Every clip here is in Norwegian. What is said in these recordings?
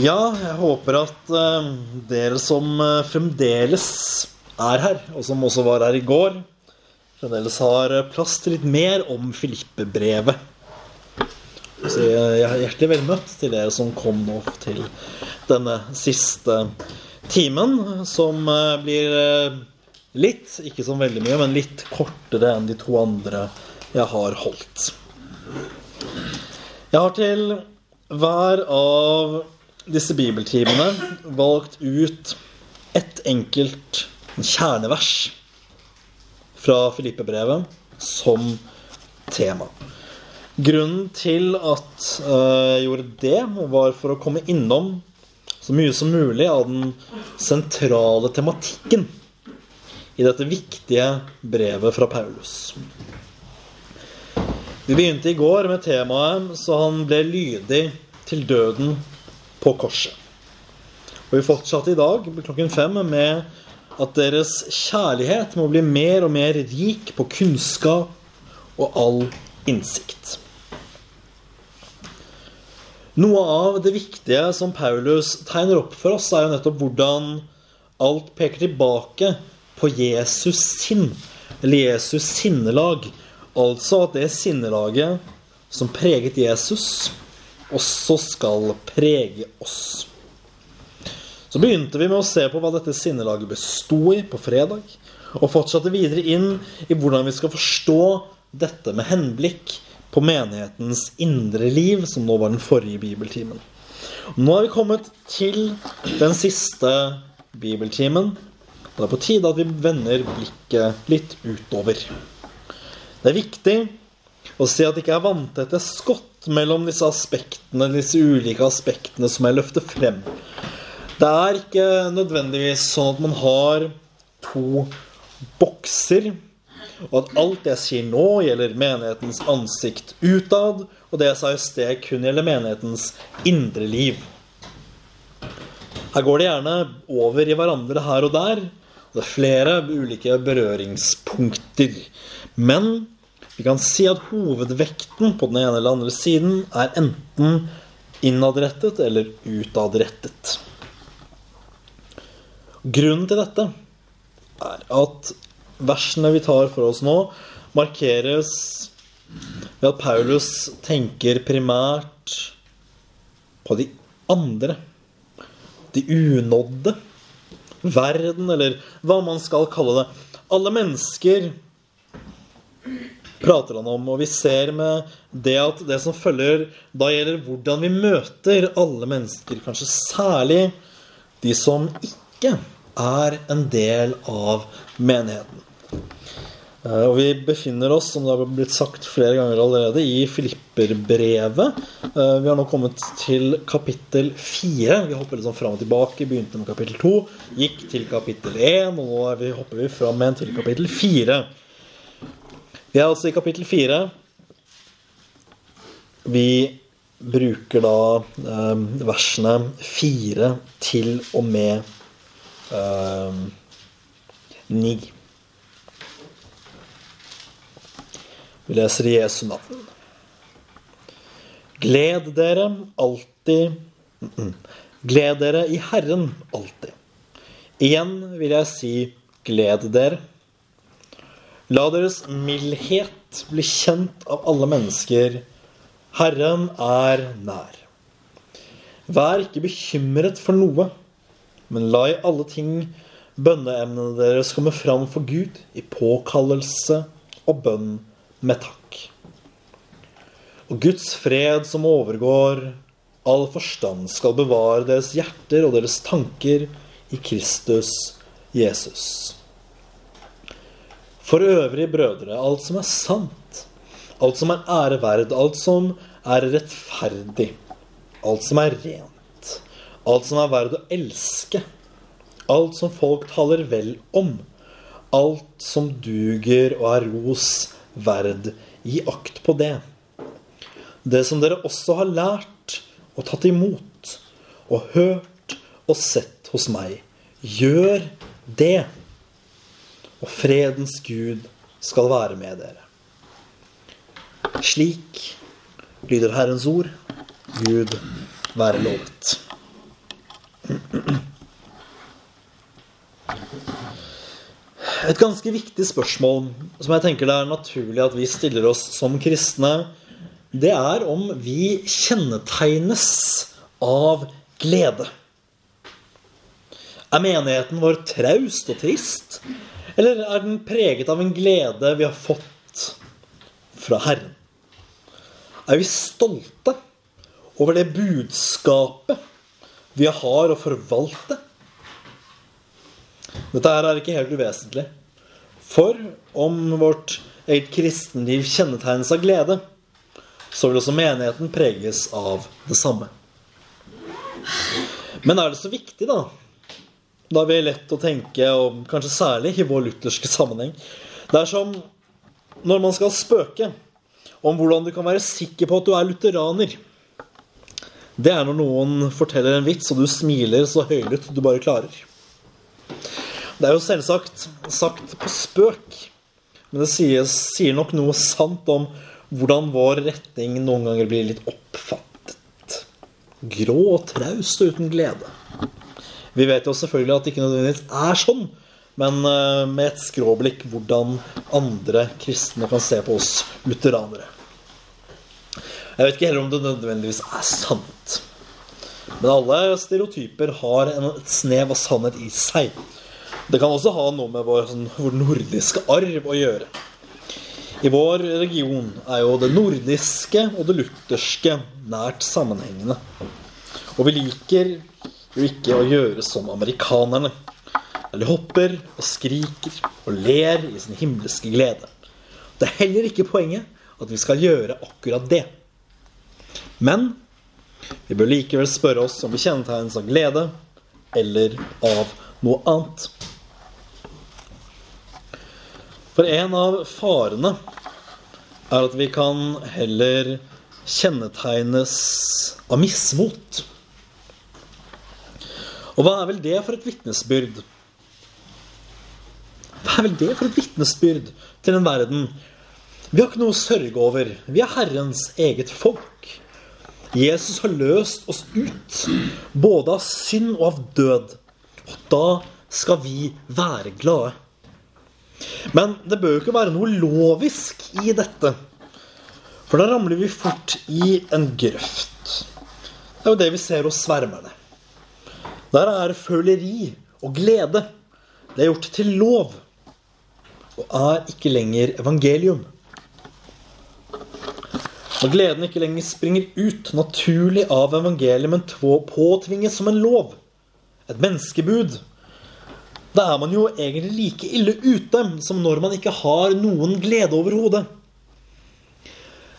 Ja, jeg håper at uh, dere som uh, fremdeles er her, og som også var her i går, fremdeles har uh, plass til litt mer om Filippe-brevet. Så jeg er hjertelig velmøtt til dere som kom nå til denne siste timen, som blir litt, ikke så veldig mye, men litt kortere enn de to andre jeg har holdt. Jeg har til hver av disse bibeltimene valgt ut ett enkelt kjernevers fra Filippe-brevet som tema. Grunnen til at øh, jeg gjorde det, var for å komme innom så mye som mulig av den sentrale tematikken i dette viktige brevet fra Paulus. Vi begynte i går med temaet 'Så han ble lydig til døden på korset'. Og vi fortsatte i dag klokken fem med at deres kjærlighet må bli mer og mer rik på kunnskap og all innsikt. Noe av det viktige som Paulus tegner opp for oss, er jo nettopp hvordan alt peker tilbake på Jesus sinn, eller Jesus sinnelag. Altså at det sinnelaget som preget Jesus, også skal prege oss. Så begynte vi med å se på hva dette sinnelaget besto i på fredag, og fortsatte videre inn i hvordan vi skal forstå dette med henblikk på menighetens indre liv, som nå var den forrige bibeltimen. Nå er vi kommet til den siste bibeltimen. Det er på tide at vi vender blikket litt utover. Det er viktig å si at det ikke er vanntette skott mellom disse aspektene, disse ulike aspektene som jeg løfter frem. Det er ikke nødvendigvis sånn at man har to bokser, og at alt jeg sier nå, gjelder menighetens ansikt utad, og det jeg sa i sted, kun gjelder menighetens indre liv. Her går det gjerne over i hverandre her og der. Det er flere ulike berøringspunkter. Men vi kan si at hovedvekten på den ene eller andre siden er enten innadrettet eller utadrettet. Grunnen til dette er at versene vi tar for oss nå, markeres ved at Paulus tenker primært på de andre. De unådde. Verden, eller hva man skal kalle det. Alle mennesker prater han om, og vi ser med det at det som følger, da gjelder hvordan vi møter alle mennesker, kanskje særlig de som ikke er en del av menigheten. Eh, Og vi befinner oss, som det har blitt sagt flere ganger allerede, i Filipperbrevet. Eh, Vi har nå kommet til kapittel fire. Vi hopper liksom fram og tilbake. Begynte med kapittel to, gikk til kapittel én, og nå er hopper vi fram igjen til kapittel fire. Vi er altså i kapittel fire. Vi bruker da eh, versene fire til og med eh, ni. Vi leser i Jesu navn. Gled dere alltid Gled dere i Herren alltid. Igjen vil jeg si gled dere. La deres mildhet bli kjent av alle mennesker. Herren er nær. Vær ikke bekymret for noe, men la i alle ting bønneemnene deres komme fram for Gud i påkallelse og bønn med takk. Og Guds fred som overgår all forstand, skal bevare deres hjerter og deres tanker i Kristus Jesus. For øvrig, brødre, alt som er sant, alt som er æreverd, alt som er rettferdig, alt som er rent, alt som er verd å elske, alt som folk taler vel om, alt som duger og er ros verd, gi akt på det. Det som dere også har lært og tatt imot og hørt og sett hos meg, gjør det og fredens Gud skal være med dere. Slik lyder Herrens ord. Gud være lovet. Et ganske viktig spørsmål som jeg tenker det er naturlig at vi stiller oss som kristne, det er om vi kjennetegnes av glede. Er menigheten vår traust og trist? Eller er den preget av en glede vi har fått fra Herren? Er vi stolte over det budskapet vi har å forvalte? Dette her er ikke helt uvesentlig. For om vårt eget kristenliv kjennetegnes av glede, så vil også menigheten preges av det samme. Men er det så viktig, da? Da vi er lett å tenke, og kanskje særlig i vår lutherske sammenheng Det er som når man skal spøke om hvordan du kan være sikker på at du er lutheraner. Det er når noen forteller en vits, og du smiler så høylytt du bare klarer. Det er jo selvsagt sagt på spøk, men det sier, sier nok noe sant om hvordan vår retning noen ganger blir litt oppfattet. Grå og traust og uten glede. Vi vet jo selvfølgelig at det ikke nødvendigvis er sånn, men eh, med et skråblikk hvordan andre kristne kan se på oss lutheranere. Jeg vet ikke heller om det nødvendigvis er sant. Men alle stereotyper har et snev av sannhet i seg. Det kan også ha noe med vår, sånn, vår nordiske arv å gjøre. I vår region er jo det nordiske og det lutherske nært sammenhengende. Og vi liker jo ikke å gjøre som amerikanerne. Eller hopper og skriker og ler i sin himmelske glede. Det er heller ikke poenget at vi skal gjøre akkurat det. Men vi bør likevel spørre oss om vi kjennetegnes av glede eller av noe annet. For en av farene er at vi kan heller kjennetegnes av mismot. Og hva er vel det for et vitnesbyrd? Hva er vel det for et vitnesbyrd til en verden? Vi har ikke noe å sørge over. Vi er Herrens eget folk. Jesus har løst oss ut, både av synd og av død. Og da skal vi være glade. Men det bør jo ikke være noe lovisk i dette. For da ramler vi fort i en grøft. Det er jo det vi ser hos svermerne. Der er føleri og glede. Det er gjort til lov og er ikke lenger evangelium. Når gleden ikke lenger springer ut naturlig av evangeliet, men påtvinges som en lov, et menneskebud, da er man jo egentlig like ille ute som når man ikke har noen glede overhodet.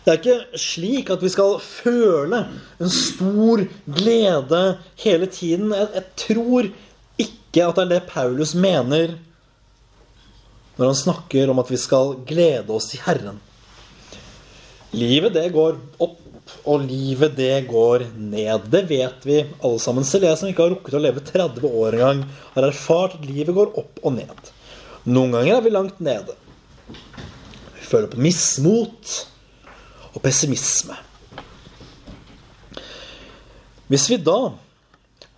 Det er ikke slik at vi skal føle en stor glede hele tiden. Jeg, jeg, tror ikke at det er det Paulus mener når han snakker om at vi skal glede oss i Herren. Livet, det går opp og livet det går ned. Det vet vi alle sammen. Selv jeg som ikke har rukket å leve 30 år engang, har erfart at livet går opp og ned. Noen ganger er vi langt nede. Vi føler på mismot og pessimisme. Hvis vi da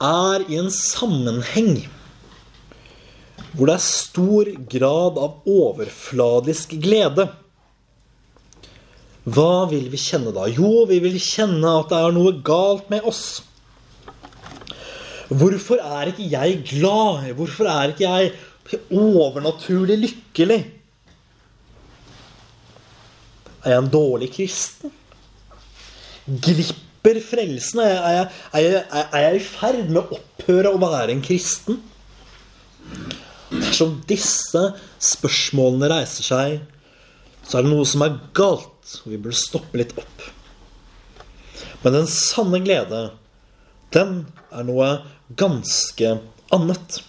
er i en sammenheng hvor det er stor grad av overfladisk glede hva vil vi kjenne da? Jo, vi vil kjenne at det er noe galt med oss. Hvorfor er ikke jeg glad? Hvorfor er ikke jeg overnaturlig lykkelig? Er jeg en dårlig kristen? Glipper frelsen? Er jeg, er jeg, er jeg i ferd med å opphøre å være en kristen? Dersom disse spørsmålene reiser seg, så er det noe som er galt og vi burde stoppe litt opp. Men den sanne glede, den er noe ganske annet.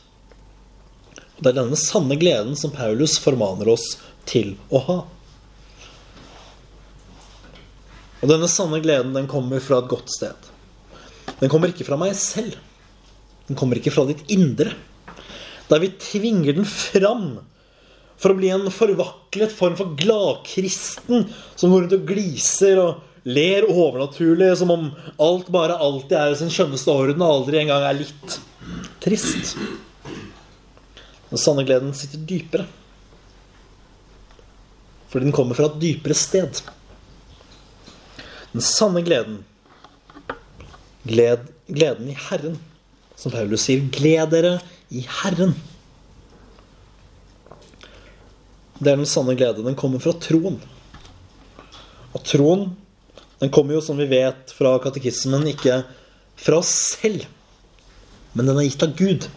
Og det er denne sanne gleden som Paulus formaner oss til å ha. Og denne sanne gleden, den kommer fra et godt sted. Den kommer ikke fra meg selv. Den kommer ikke fra ditt indre. Der vi tvinger den fram for å bli en forvaklet form for gladkristen som går rundt og gliser og ler overnaturlig som om alt bare alltid er i sin skjønneste orden og aldri engang er litt trist. Den sanne gleden sitter dypere. fordi den kommer fra et dypere sted. Den sanne gleden, gled, gleden i Herren, som Paulus sier, gled dere i Herren. Det er den sanne glede. Den kommer fra troen. Og troen, den kommer jo, som vi vet fra katekismen, ikke fra oss selv, men den er gitt av Gud.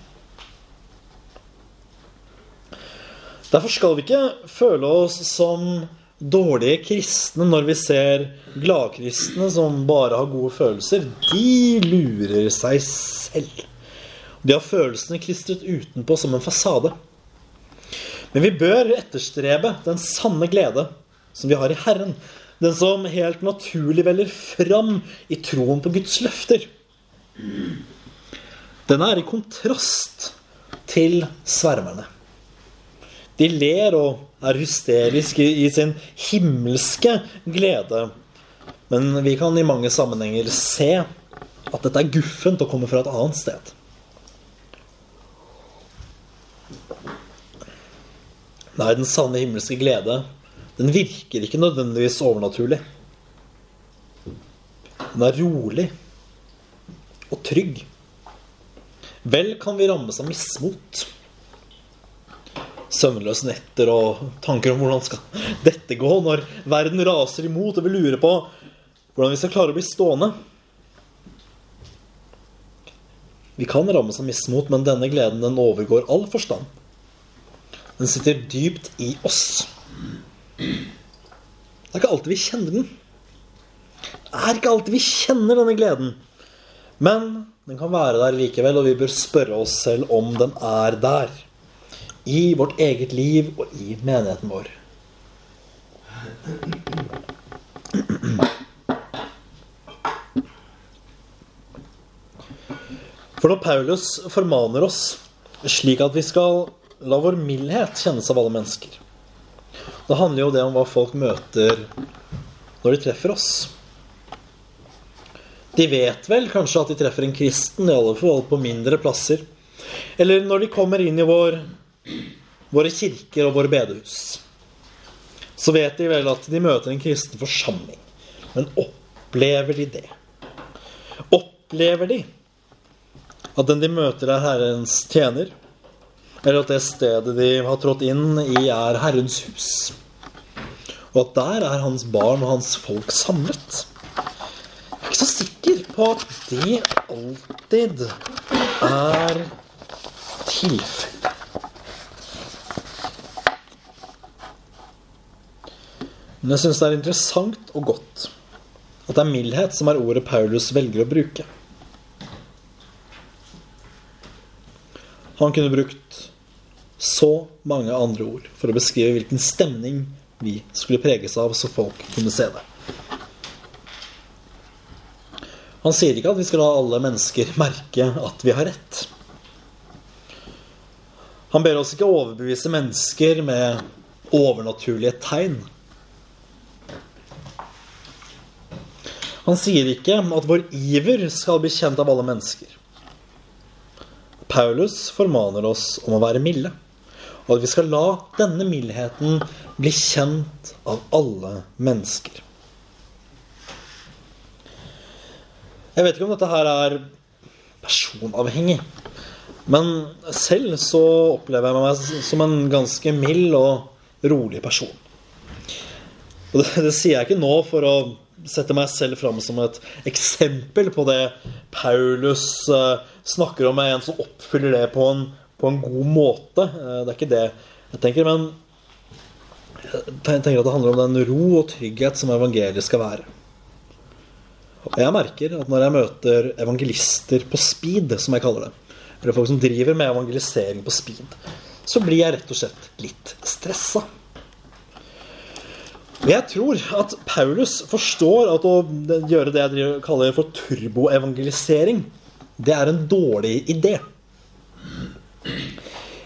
Derfor skal vi ikke føle oss som dårlige kristne når vi ser gladkristne som bare har gode følelser. De lurer seg selv. De har følelsene klistret utenpå som en fasade. Men vi bør etterstrebe den sanne glede som vi har i Herren. Den som helt naturlig veller fram i troen på Guds løfter. Den er i kontrast til svermerne. De ler og er hysteriske i sin himmelske glede. Men vi kan i mange sammenhenger se at dette er guffent og kommer fra et annet sted. Nei, den sanne himmelske glede, den virker ikke nødvendigvis overnaturlig. Den er rolig og trygg. Vel kan vi rammes av mismot søvnløse netter og tanker om hvordan skal dette gå når verden raser imot, og vi lurer på hvordan vi skal klare å bli stående. Vi kan rammes av mismot, men denne gleden den overgår all forstand. Den sitter dypt i oss. Det er ikke alltid vi kjenner den. Det er ikke alltid vi kjenner denne gleden. Men den kan være der likevel, og vi bør spørre oss selv om den er der i vårt eget liv og i menigheten vår. For når Paulus formaner oss slik at vi skal la vår mildhet kjennes av alle mennesker Da handler jo det om hva folk møter når de treffer oss. De vet vel kanskje at de treffer en kristen, i alle fall på mindre plasser. Eller når de kommer inn i vår våre kirker og våre bedehus, så vet de vel at de møter en kristen forsamling. Men opplever de det? Opplever de at den de møter, er Herrens tjener? Eller at det stedet de har trådt inn i, er Herrens hus? Og at der er hans barn og hans folk samlet? Jeg er ikke så sikker på at det alltid er tilfellet. Men jeg syns det er interessant og godt at det er mildhet som er ordet Paulus velger å bruke. Han kunne brukt så mange andre ord for å beskrive hvilken stemning vi skulle preges av, så folk kunne se det. Han sier ikke at vi skal la alle mennesker merke at vi har rett. Han ber oss ikke overbevise mennesker med overnaturlige tegn. Han sier ikke at vår iver skal bli kjent av alle mennesker. Paulus formaner oss om å være milde, og at vi skal la denne mildheten bli kjent av alle mennesker. Jeg vet ikke om dette her er personavhengig, men selv så opplever jeg meg som en ganske mild og rolig person. Og det, det sier jeg ikke nå for å setter meg selv fram som et eksempel på det Paulus uh, snakker om, er en som oppfyller det på en, på en god måte. Uh, det er ikke det jeg tenker, men jeg tenker at det handler om den ro og trygghet som evangeliet skal være. Og jeg merker at når jeg møter evangelister på speed, som jeg kaller det, eller folk som driver med evangelisering på speed, så blir jeg rett og slett litt stressa. Jeg tror at Paulus forstår at å gjøre det jeg kaller for turboevangelisering, det er en dårlig idé.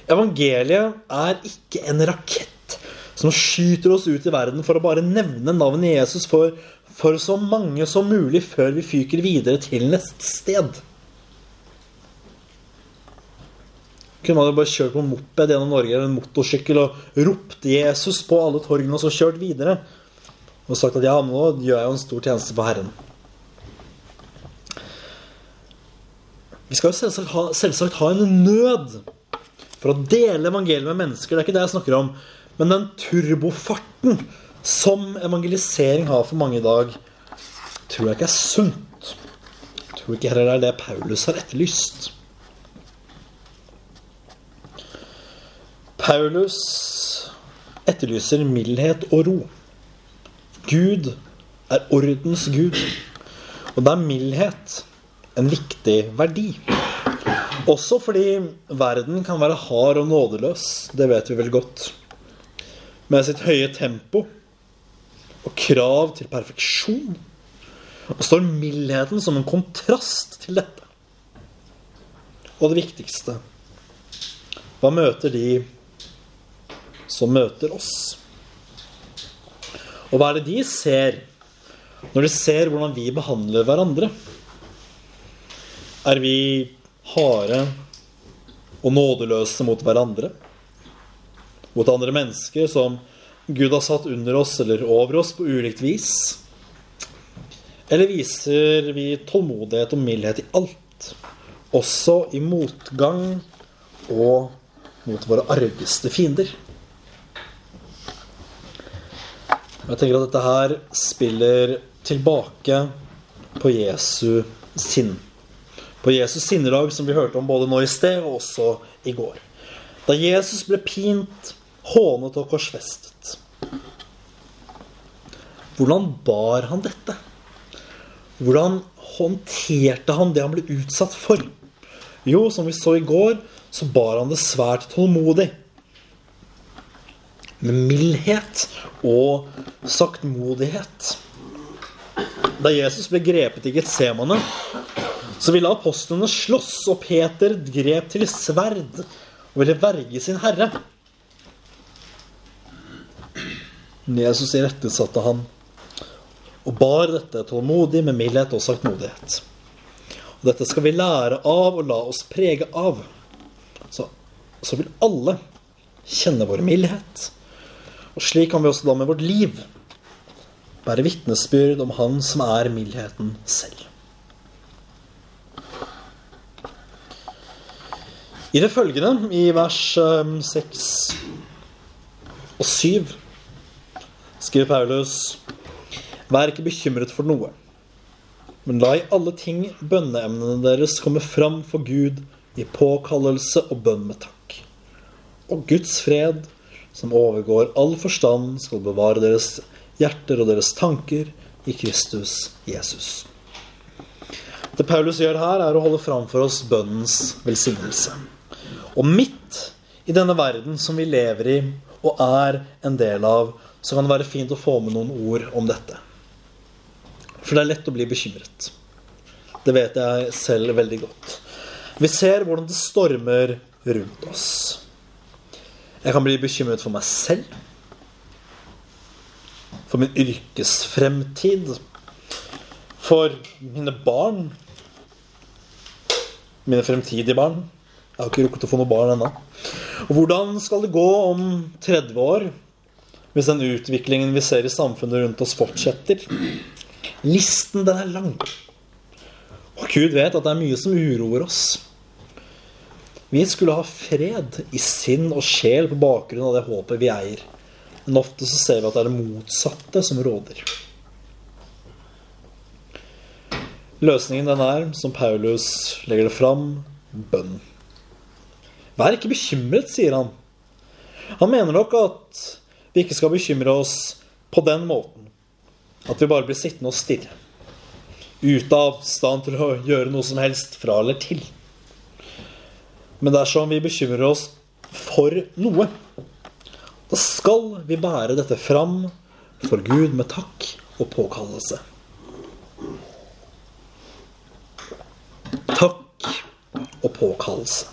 Evangeliet er ikke en rakett som skyter oss ut i verden for å bare nevne navnet Jesus for, for så mange som mulig før vi fyker videre til neste sted. Kunne man jo bare kjørt på moped gjennom Norge eller en motorsykkel og ropt Jesus på alle torgene og så kjørt videre. Og sagt at ja, nå gjør jeg jo en stor tjeneste for Herren. Vi skal jo selvsagt ha, selvsagt ha en nød for å dele evangeliet med mennesker. Det er ikke det jeg snakker om. Men den turbofarten som evangelisering har for mange i dag, tror jeg ikke er sunt. Jeg tror ikke heller det er det Paulus har etterlyst. Paulus etterlyser mildhet og ro. Gud er ordens gud. Og da er mildhet en viktig verdi. Også fordi verden kan være hard og nådeløs. Det vet vi vel godt. Med sitt høye tempo og krav til perfeksjon. Og står mildheten som en kontrast til dette. Og det viktigste Hva møter de som møter oss? Og hva er det de ser når de ser hvordan vi behandler hverandre? Er vi harde og nådeløse mot hverandre? Mot andre mennesker som Gud har satt under oss eller over oss på ulikt vis? Eller viser vi tålmodighet og mildhet i alt, også i motgang og mot våre argeste fiender? Jeg tenker at dette her spiller tilbake på Jesu sinn. På Jesus sinnelag, som vi hørte om både nå i sted og også i går. Da Jesus ble pint, hånet og korsfestet. Hvordan bar han dette? Hvordan håndterte han det han ble utsatt for? Jo, som vi så i går, så bar han det svært tålmodig. Med mildhet og saktmodighet. Da Jesus ble grepet i Getsemane, så ville apostlene slåss, og Peter grep til sverd og ville verge sin herre. Jesus irettesatte han og bar dette tålmodig med mildhet og saktmodighet. Og dette skal vi lære av og la oss prege av. Så, så vil alle kjenne vår mildhet. Og slik kan vi også da med vårt liv bære vitnesbyrd om Han som er mildheten selv. I det følgende, i vers 6 og 7, skriver Paulus Vær ikke bekymret for noe, men la i alle ting bønneemnene deres komme fram for Gud i påkallelse og bønn med takk. Og Guds fred, som overgår all forstand, skal bevare deres hjerter og deres tanker i Kristus Jesus. Det Paulus gjør her, er å holde fram for oss bønnens velsignelse. Og midt i denne verden som vi lever i og er en del av, så kan det være fint å få med noen ord om dette. For det er lett å bli bekymret. Det vet jeg selv veldig godt. Vi ser hvordan det stormer rundt oss. Jeg kan bli bekymret for meg selv. For min yrkesfremtid. For mine barn. Mine fremtidige barn. Jeg har ikke rukket å få noen barn ennå. Og hvordan skal det gå om 30 år hvis den utviklingen vi ser i samfunnet rundt oss, fortsetter? Listen, den er lang. Og Gud vet at det er mye som uroer oss. Vi skulle ha fred i sinn og sjel på bakgrunn av det håpet vi eier. Men ofte så ser vi at det er det motsatte som råder. Løsningen den er, som Paulus legger det fram, bønn. Vær ikke bekymret, sier han. Han mener nok at vi ikke skal bekymre oss på den måten at vi bare blir sittende og stille. Ute av stand til å gjøre noe som helst fra eller til. Men dersom vi bekymrer oss for noe, da skal vi bære dette fram for Gud med takk og påkallelse. Takk og påkallelse.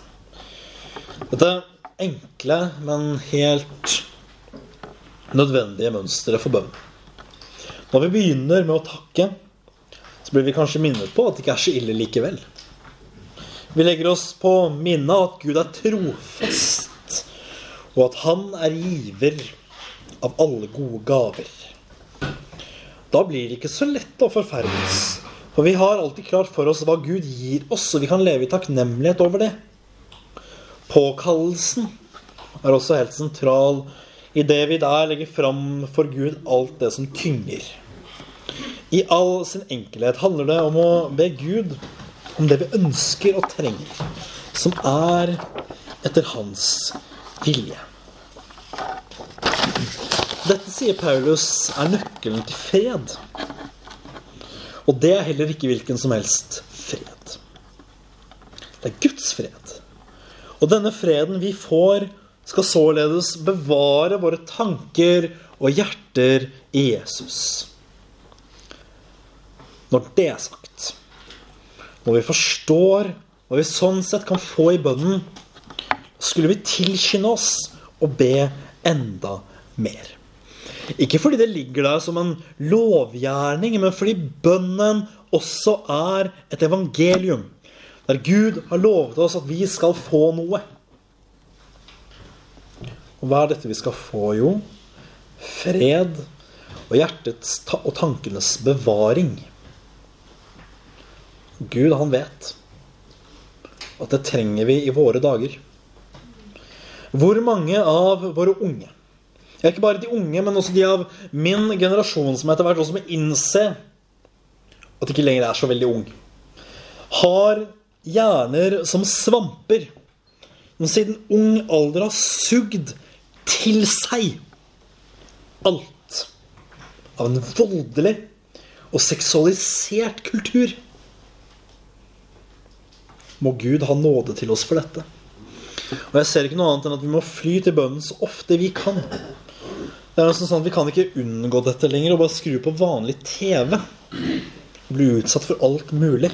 Dette enkle, men helt nødvendige mønsteret for bønn. Når vi begynner med å takke, så blir vi kanskje minnet på at det ikke er så ille likevel. Vi legger oss på minnet at Gud er trofast, og at Han er giver av alle gode gaver. Da blir det ikke så lett å forferdes, for vi har alltid klart for oss hva Gud gir oss, og vi kan leve i takknemlighet over det. Påkallelsen er også helt sentral i det vi der legger fram for Gud alt det som tynger. I all sin enkelhet handler det om å be Gud om det vi ønsker og trenger, som er etter hans vilje. Dette, sier Paulus, er nøkkelen til fred. Og det er heller ikke hvilken som helst fred. Det er Guds fred. Og denne freden vi får, skal således bevare våre tanker og hjerter i Jesus. Når det er sagt, når vi forstår hva vi sånn sett kan få i bønnen, skulle vi tilskynde oss å be enda mer. Ikke fordi det ligger der som en lovgjerning, men fordi bønnen også er et evangelium. Der Gud har lovet oss at vi skal få noe. Og hva er dette vi skal få, jo? Fred og hjertets og tankenes bevaring. Gud, han vet at det trenger vi i våre dager. Hvor mange av våre unge, ja, ikke bare de unge, men også de av min generasjon som etter hvert også må innse at de ikke lenger er så veldig ung, har hjerner som svamper, som siden ung alder har sugd til seg alt av en voldelig og seksualisert kultur må Gud ha nåde til oss for dette. Og jeg ser ikke noe annet enn at vi må fly til bønnen så ofte vi kan. Det er nesten sånn at Vi kan ikke unngå dette lenger og bare skru på vanlig TV. Bli utsatt for alt mulig.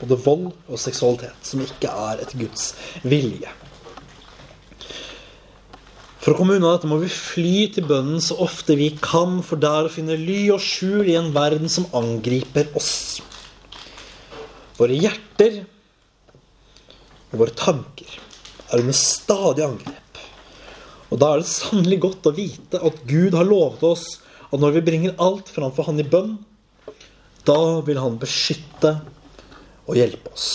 Både vold og seksualitet, som ikke er et Guds vilje. For å komme unna dette må vi fly til bønnen så ofte vi kan, for der å finne ly og skjul i en verden som angriper oss. Våre hjerter og våre tanker er under stadig angrep. Og da er det sannelig godt å vite at Gud har lovet oss at når vi bringer alt framfor Han i bønn, da vil Han beskytte og hjelpe oss.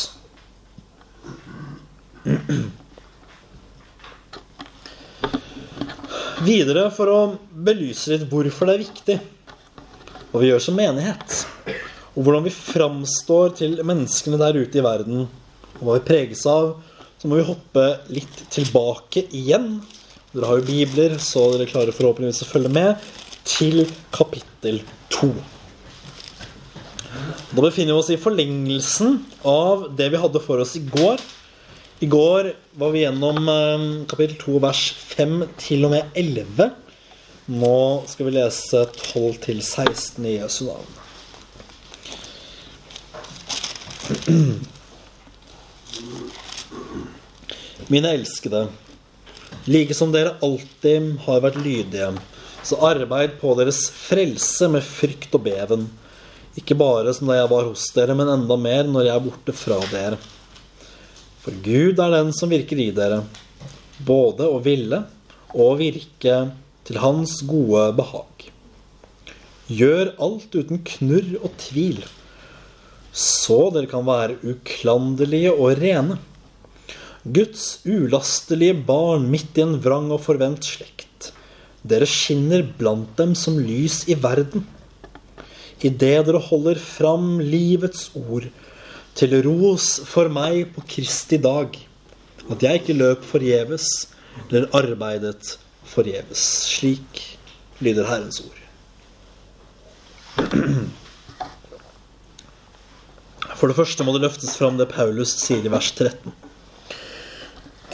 Videre, for å belyse litt hvorfor det er viktig, hva vi gjør som menighet, og hvordan vi framstår til menneskene der ute i verden og hva vi preges av, så må vi hoppe litt tilbake igjen. Dere har jo bibler, så dere klarer forhåpentligvis å følge med, til kapittel 2. Da befinner vi oss i forlengelsen av det vi hadde for oss i går. I går var vi gjennom eh, kapittel 2, vers 5 til og med 11. Nå skal vi lese 12 til 16 i Jesu navn. Mine elskede, like som dere alltid har vært lydige, så arbeid på deres frelse med frykt og beven. Ikke bare som da jeg var hos dere, men enda mer når jeg er borte fra dere. For Gud er den som virker i dere, både å ville og virke til Hans gode behag. Gjør alt uten knurr og tvil, så dere kan være uklanderlige og rene Guds ulastelige barn midt i en vrang og forvent slekt. Dere skinner blant dem som lys i verden. Idet dere holder fram livets ord til ros for meg på Kristi dag. At jeg ikke løp forgjeves eller arbeidet forgjeves. Slik lyder Herrens ord. For det første må det løftes fram det Paulus sier i vers 13.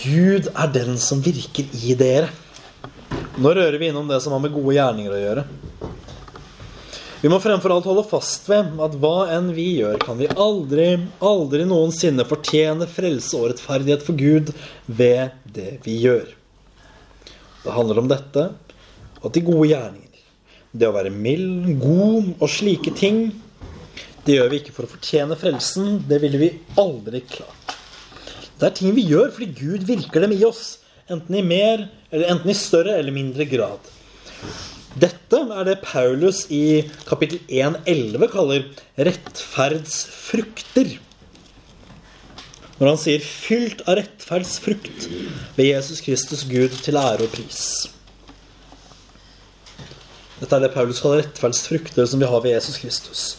Gud er den som virker i dere. Nå rører vi innom det som har med gode gjerninger å gjøre. Vi må fremfor alt holde fast ved at hva enn vi gjør, kan vi aldri, aldri noensinne fortjene frelse og rettferdighet for Gud ved det vi gjør. Det handler om dette, at de gode gjerninger, det å være mild, god og slike ting, det gjør vi ikke for å fortjene frelsen. Det ville vi aldri klart. Det er ting vi gjør fordi Gud virker dem i oss. Enten i mer, enten i større eller mindre grad. Dette er det Paulus i kapittel 1,11 kaller rettferdsfrukter. Når han sier 'fylt av rettferdsfrukt ved Jesus Kristus Gud til ære og pris'. Dette er det Paulus kaller rettferdsfrukter som vi har ved Jesus Kristus.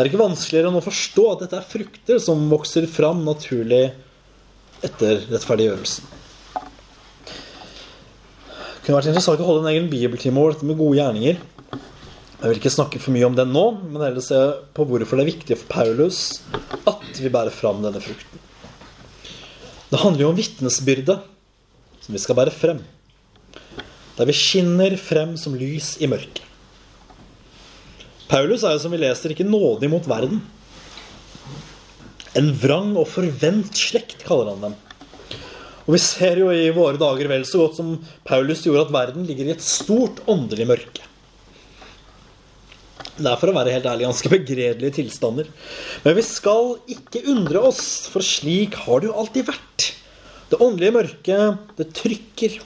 Det er ikke vanskeligere enn å forstå at dette er frukter som vokser fram naturlig etter rettferdiggjørelsen. Det kunne vært interessant å holde en egen bibeltime over dette med gode gjerninger. Jeg vil ikke snakke for mye om det nå, men heller se på hvorfor det er viktig for Paulus at vi bærer fram denne frukten. Det handler jo om vitnesbyrde, som vi skal bære frem der vi skinner frem som lys i mørket. Paulus er jo, som vi leser, ikke nådig mot verden. En vrang og forvent slekt, kaller han dem. Og vi ser jo i våre dager vel så godt som Paulus gjorde at verden ligger i et stort åndelig mørke. Det er for å være helt ærlig ganske begredelige tilstander. Men vi skal ikke undre oss, for slik har det jo alltid vært. Det åndelige mørket, det trykker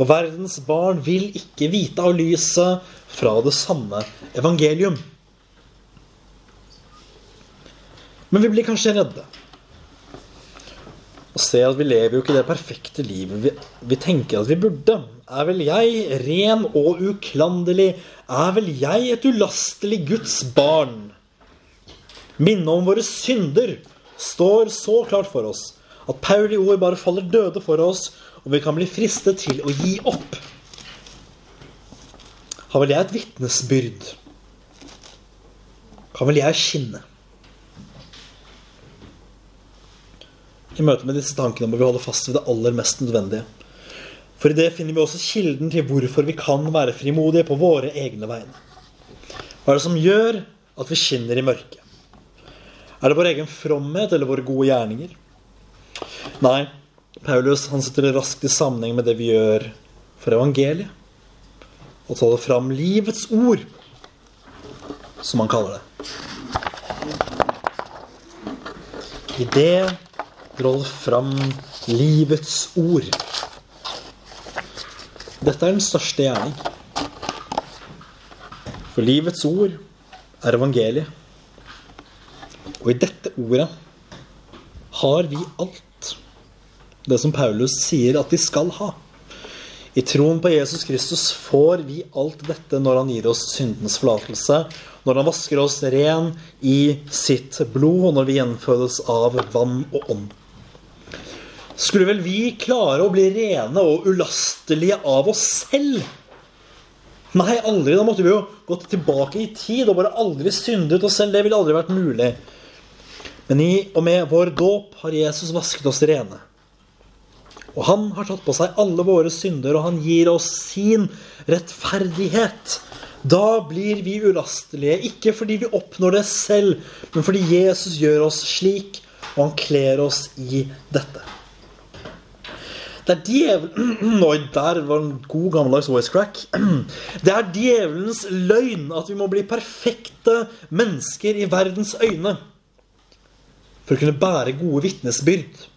og verdens barn vil ikke vite av lyset fra det sanne evangelium. Men vi blir kanskje redde. Og ser at vi lever jo ikke det perfekte livet vi, vi tenker at vi burde. Er vel jeg ren og uklanderlig? Er vel jeg et ulastelig Guds barn? Minnet om våre synder står så klart for oss at Pauli ord bare faller døde for oss, og vi kan bli fristet til å gi opp. Har vel jeg et vitnesbyrd? Kan vel jeg skinne? I møte med disse tankene må vi holde fast ved det aller mest nødvendige. For i det finner vi også kilden til hvorfor vi kan være frimodige på våre egne vegne. Hva er det som gjør at vi skinner i mørket? Er det vår egen fromhet eller våre gode gjerninger? Nei, Paulus han setter det raskt i sammenheng med det vi gjør for evangeliet. Og taler fram livets ord, som han kaller det. I det drar fram livets ord. Dette er den største gjerning. For livets ord er evangeliet. Og i dette ordet har vi alt det som Paulus sier at de skal ha. I troen på Jesus Kristus får vi alt dette når han gir oss syndens forlatelse, når han vasker oss ren i sitt blod, og når vi gjenfødes av vann og ånd. Skulle vel vi klare å bli rene og ulastelige av oss selv? Nei, aldri. Da måtte vi jo gått tilbake i tid og bare aldri syndet oss selv. Det ville aldri vært mulig. Men i og med vår dåp har Jesus vasket oss rene. Og han har tatt på seg alle våre synder, og han gir oss sin rettferdighet. Da blir vi ulastelige, ikke fordi vi oppnår det selv, men fordi Jesus gjør oss slik, og han kler oss i dette. Det er djevelen Oi, der var en god gammeldags voice crack. Det er djevelens løgn at vi må bli perfekte mennesker i verdens øyne for å kunne bære gode vitnesbyrd.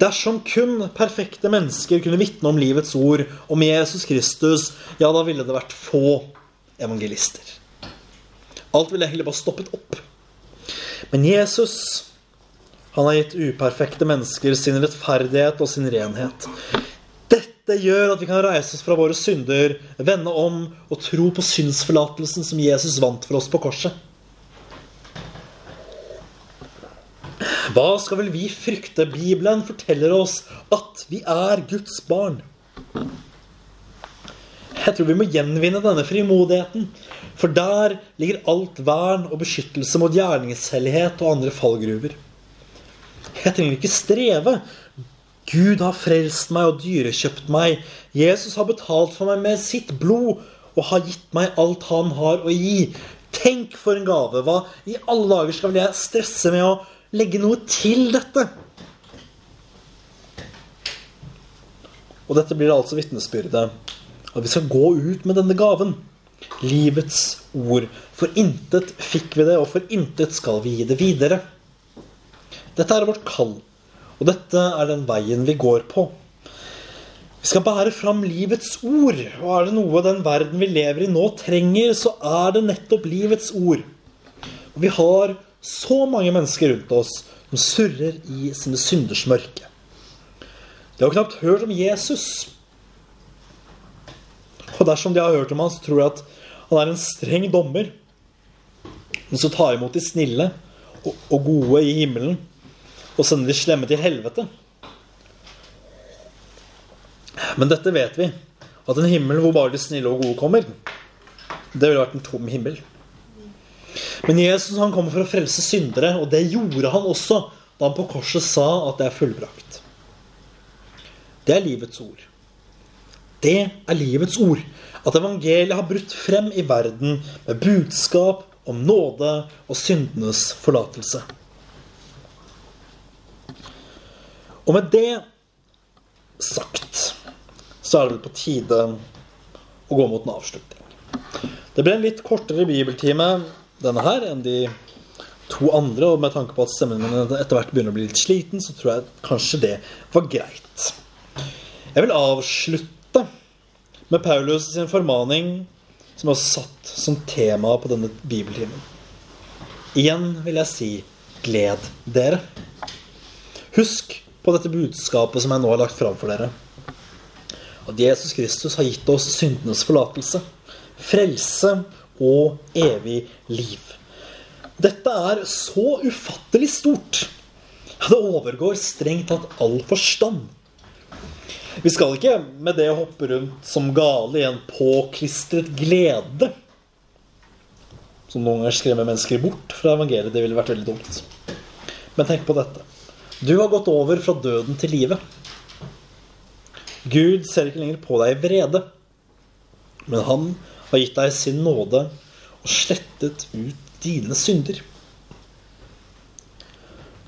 Dersom kun perfekte mennesker kunne vitne om livets ord, om Jesus Kristus, ja, da ville det vært få evangelister. Alt ville egentlig bare stoppet opp. Men Jesus, han har gitt uperfekte mennesker sin rettferdighet og sin renhet. Dette gjør at vi kan reise oss fra våre synder, vende om og tro på synsforlatelsen som Jesus vant for oss på korset. Hva skal vel vi frykte? Bibelen forteller oss at vi er Guds barn. Jeg tror vi må gjenvinne denne frimodigheten. For der ligger alt vern og beskyttelse mot gjerningshellighet og andre fallgruver. Jeg trenger ikke streve. Gud har frelst meg og dyrekjøpt meg. Jesus har betalt for meg med sitt blod og har gitt meg alt han har å gi. Tenk for en gave! Hva i alle dager skal jeg stresse med å legge noe til dette. Og dette blir altså vitnesbyrdet. At vi skal gå ut med denne gaven. Livets ord. For intet fikk vi det, og for intet skal vi gi det videre. Dette er vårt kall. Og dette er den veien vi går på. Vi skal bære fram livets ord. Og er det noe den verden vi lever i nå trenger, så er det nettopp livets ord. Og vi har så mange mennesker rundt oss som surrer i sine synders mørke. De har knapt hørt om Jesus. Og dersom de har hørt om ham, så tror de at han er en streng dommer. Men så tar imot de snille og gode i himmelen og sender de slemme til helvete. Men dette vet vi. At en himmel hvor bare de snille og gode kommer, det ville vært en tom himmel. Men Jesus han kommer for å frelse syndere, og det gjorde han også da han på korset sa at det er fullbrakt. Det er livets ord. Det er livets ord. At evangeliet har brutt frem i verden med budskap om nåde og syndenes forlatelse. Og med det sagt så er det vel på tide å gå mot en avslutning. Det ble en litt kortere bibeltime denne her enn de to andre, og med tanke på at stemmen min etter hvert begynner å bli litt sliten, så tror jeg kanskje det var greit. Jeg vil avslutte med Paulus sin formaning, som er satt som tema på denne bibeltimen. Igjen vil jeg si gled dere. Husk på dette budskapet som jeg nå har lagt fram for dere. At Jesus Kristus har gitt oss syndenes forlatelse, frelse og evig liv. Dette er så ufattelig stort. Det overgår strengt tatt all forstand. Vi skal ikke med det hoppe rundt som gale i en påklistret glede. Som noen ganger skremmer mennesker bort fra evangeliet. Det ville vært veldig dumt. Men tenk på dette. Du har gått over fra døden til livet. Gud ser ikke lenger på deg i vrede, men han har gitt deg sin nåde og slettet ut dine synder.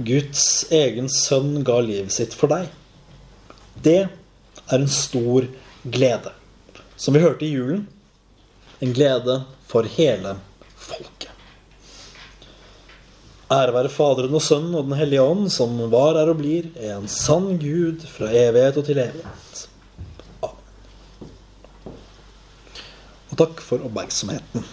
Guds egen sønn ga livet sitt for deg. Det er en stor glede. Som vi hørte i julen en glede for hele folket. Ære være Faderen og Sønnen og Den hellige ånd, som var, er og blir en sann Gud fra evighet og til evighet. Og takk for oppmerksomheten.